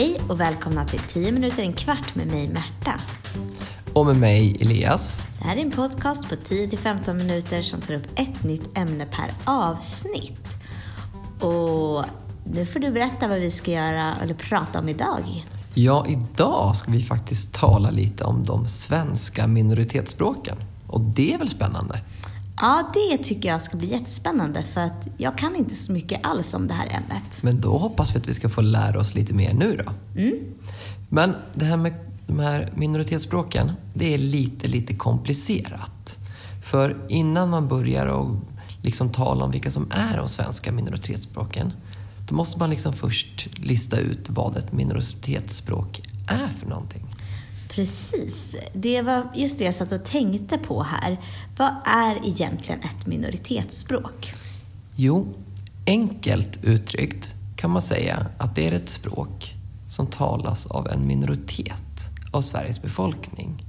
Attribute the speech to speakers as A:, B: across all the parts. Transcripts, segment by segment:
A: Hej och välkomna till 10 minuter en kvart med mig Märta.
B: Och med mig Elias.
A: Det här är en podcast på 10-15 minuter som tar upp ett nytt ämne per avsnitt. Och nu får du berätta vad vi ska göra eller prata om idag.
B: Ja, idag ska vi faktiskt tala lite om de svenska minoritetsspråken. Och det är väl spännande?
A: Ja, det tycker jag ska bli jättespännande för att jag kan inte så mycket alls om det här ämnet.
B: Men då hoppas vi att vi ska få lära oss lite mer nu då.
A: Mm.
B: Men det här med de här minoritetsspråken, det är lite, lite komplicerat. För innan man börjar och liksom tala om vilka som är de svenska minoritetsspråken, då måste man liksom först lista ut vad ett minoritetsspråk är för någonting.
A: Precis. Det var just det jag satt och tänkte på här. Vad är egentligen ett minoritetsspråk?
B: Jo, enkelt uttryckt kan man säga att det är ett språk som talas av en minoritet av Sveriges befolkning.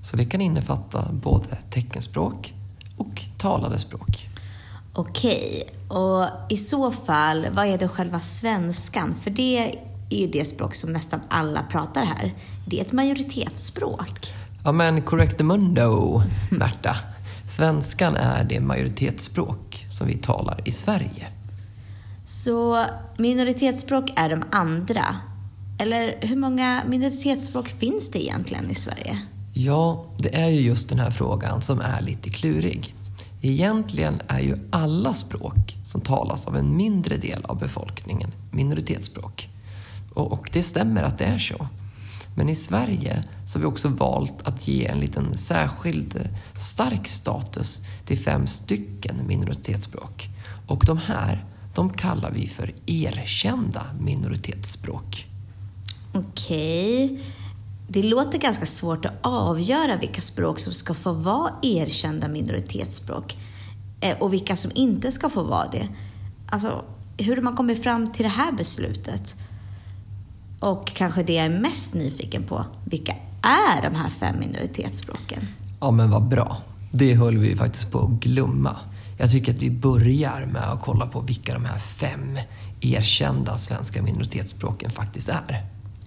B: Så det kan innefatta både teckenspråk och talade språk.
A: Okej, och i så fall, vad är då själva svenskan? För det är ju det språk som nästan alla pratar här. Det är ett majoritetsspråk.
B: Ja men correctamundo, Märta. Svenskan är det majoritetsspråk som vi talar i Sverige.
A: Så minoritetsspråk är de andra. Eller hur många minoritetsspråk finns det egentligen i Sverige?
B: Ja, det är ju just den här frågan som är lite klurig. Egentligen är ju alla språk som talas av en mindre del av befolkningen minoritetsspråk. Och, och det stämmer att det är så. Men i Sverige så har vi också valt att ge en liten särskild eh, stark status till fem stycken minoritetsspråk. Och de här, de kallar vi för erkända minoritetsspråk.
A: Okej. Det låter ganska svårt att avgöra vilka språk som ska få vara erkända minoritetsspråk eh, och vilka som inte ska få vara det. Alltså, hur har man kommit fram till det här beslutet? Och kanske det jag är mest nyfiken på, vilka är de här fem minoritetsspråken?
B: Ja, men vad bra. Det höll vi faktiskt på att glömma. Jag tycker att vi börjar med att kolla på vilka de här fem erkända svenska minoritetsspråken faktiskt är.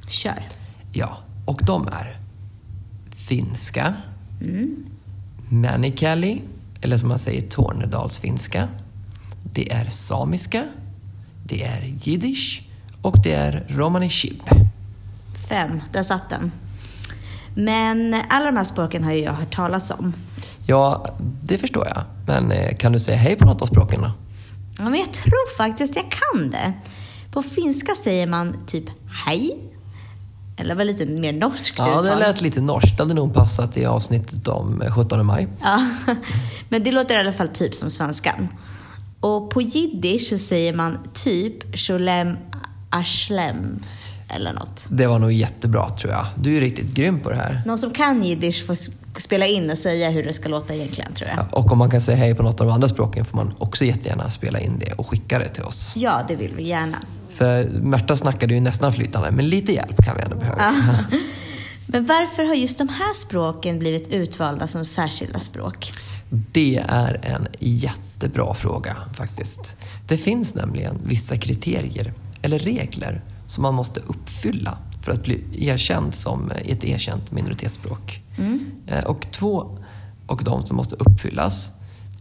A: Kör.
B: Ja, och de är finska, mm. manikäli, eller som man säger tornedalsfinska. Det är samiska, det är jiddisch och det är romani chib.
A: Fem, där satt den. Men alla de här språken har ju jag hört talas om.
B: Ja, det förstår jag. Men eh, kan du säga hej på något av språken då?
A: Ja, men jag tror faktiskt jag kan det. På finska säger man typ hej. Eller var lite mer norskt
B: Ja, det lät lite norskt. Det hade nog passat i avsnittet om 17 maj.
A: Ja, men det låter i alla fall typ som svenskan. Och på jiddisch så säger man typ sholem Ashlem eller något.
B: Det var nog jättebra tror jag. Du är riktigt grym på det här.
A: Någon som kan jiddisch får spela in och säga hur det ska låta egentligen tror jag. Ja,
B: och om man kan säga hej på något av de andra språken får man också jättegärna spela in det och skicka det till oss.
A: Ja, det vill vi gärna.
B: För Märta snackade ju nästan flytande, men lite hjälp kan vi ändå behöva. Ja.
A: Men varför har just de här språken blivit utvalda som särskilda språk?
B: Det är en jättebra fråga faktiskt. Det finns nämligen vissa kriterier eller regler som man måste uppfylla för att bli erkänd som ett erkänt minoritetsspråk. Mm. Och två av de som måste uppfyllas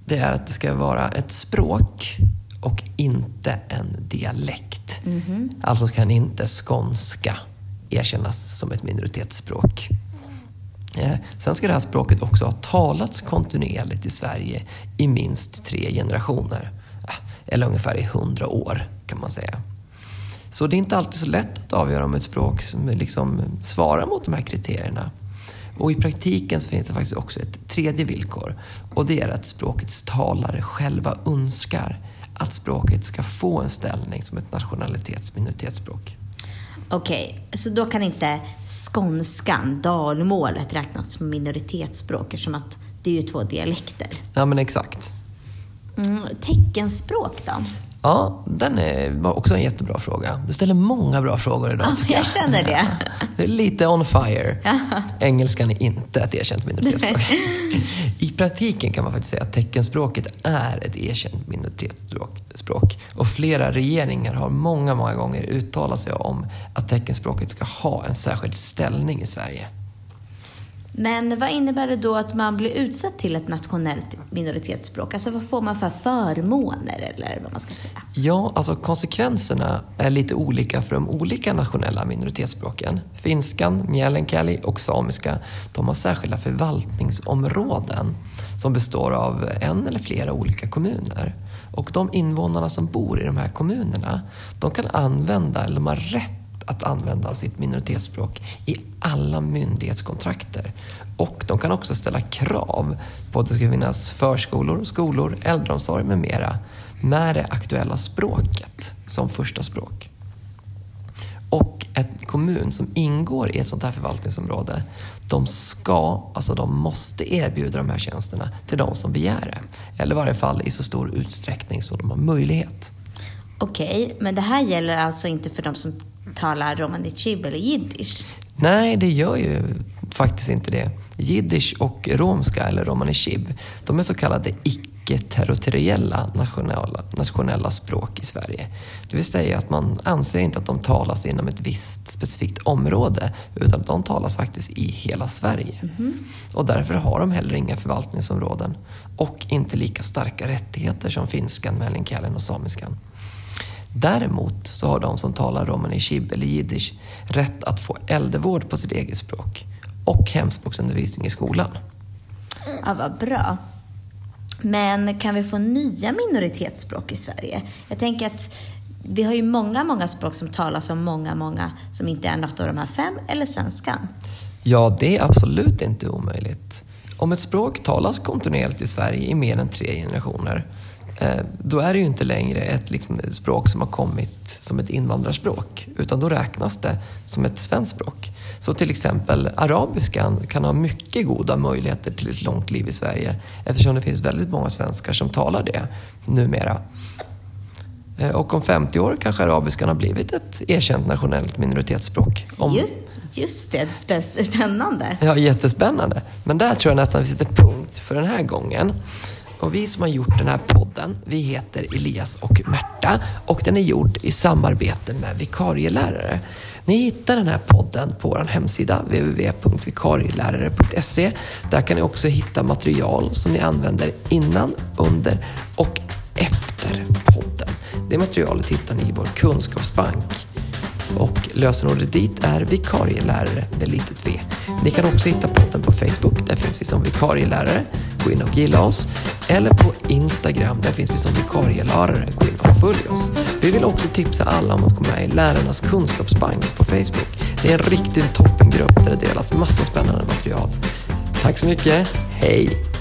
B: det är att det ska vara ett språk och inte en dialekt. Mm. Alltså kan inte skånska erkännas som ett minoritetsspråk. Eh, sen ska det här språket också ha talats kontinuerligt i Sverige i minst tre generationer. Eller ungefär i hundra år kan man säga. Så det är inte alltid så lätt att avgöra om ett språk som liksom svarar mot de här kriterierna. Och i praktiken så finns det faktiskt också ett tredje villkor och det är att språkets talare själva önskar att språket ska få en ställning som ett nationalitets minoritetsspråk.
A: Okej, okay, så då kan inte skånskan, dalmålet, räknas som minoritetsspråk eftersom att det är ju två dialekter?
B: Ja, men exakt.
A: Mm, teckenspråk då?
B: Ja, den är, var också en jättebra fråga. Du ställer många bra frågor idag tycker jag.
A: jag känner det.
B: Du är lite on fire. Engelskan är inte ett erkänt minoritetsspråk. I praktiken kan man faktiskt säga att teckenspråket är ett erkänt minoritetsspråk. Och flera regeringar har många, många gånger uttalat sig om att teckenspråket ska ha en särskild ställning i Sverige.
A: Men vad innebär det då att man blir utsatt till ett nationellt minoritetsspråk? Alltså vad får man för förmåner eller vad man ska säga?
B: Ja, alltså konsekvenserna är lite olika för de olika nationella minoritetsspråken. Finskan, meänkieli och samiska, de har särskilda förvaltningsområden som består av en eller flera olika kommuner. Och de invånarna som bor i de här kommunerna, de kan använda, eller de har rätt att använda sitt minoritetsspråk i alla myndighetskontrakter. Och de kan också ställa krav på att det ska finnas förskolor, skolor, äldreomsorg med mera med det aktuella språket som första språk. Och en kommun som ingår i ett sånt här förvaltningsområde, de ska, alltså de måste erbjuda de här tjänsterna till de som begär det. Eller i varje fall i så stor utsträckning som de har möjlighet.
A: Okej, men det här gäller alltså inte för de som talar romani chib eller jiddisch?
B: Nej, det gör ju faktiskt inte det. Jiddisch och romska, eller romani chib, de är så kallade icke-territoriella nationella, nationella språk i Sverige. Det vill säga att man anser inte att de talas inom ett visst specifikt område, utan att de talas faktiskt i hela Sverige. Och därför har de heller inga förvaltningsområden och inte lika starka rättigheter som finskan, meänkielin och samiskan. Däremot så har de som talar romani chib eller jiddisch rätt att få äldrevård på sitt eget språk och hemspråksundervisning i skolan.
A: Ja, vad bra. Men kan vi få nya minoritetsspråk i Sverige? Jag tänker att vi har ju många, många språk som talas av många, många som inte är något av de här fem, eller svenskan.
B: Ja, det är absolut inte omöjligt. Om ett språk talas kontinuerligt i Sverige i mer än tre generationer, då är det ju inte längre ett liksom, språk som har kommit som ett invandrarspråk, utan då räknas det som ett svenskt språk. Så till exempel arabiskan kan ha mycket goda möjligheter till ett långt liv i Sverige, eftersom det finns väldigt många svenskar som talar det numera. Eh, Och om 50 år kanske arabiskan har blivit ett erkänt nationellt minoritetsspråk. Om,
A: Just, just det, spännande.
B: Ja, jättespännande. Men där tror jag nästan vi sätter punkt för den här gången. Och vi som har gjort den här podden, vi heter Elias och Märta och den är gjord i samarbete med vikarielärare. Ni hittar den här podden på vår hemsida www.vikarielärare.se. Där kan ni också hitta material som ni använder innan, under och efter podden. Det materialet hittar ni i vår kunskapsbank. Och lösenordet dit är vikarielärare med litet v. Ni kan också hitta podden på Facebook, där finns vi som vikarielärare. Gå in och gilla oss. Eller på Instagram, där finns vi som vikarielärare. Gå in och följ oss. Vi vill också tipsa alla om att gå med i Lärarnas kunskapsbank på Facebook. Det är en riktigt toppengrupp där det delas massa spännande material. Tack så mycket, hej!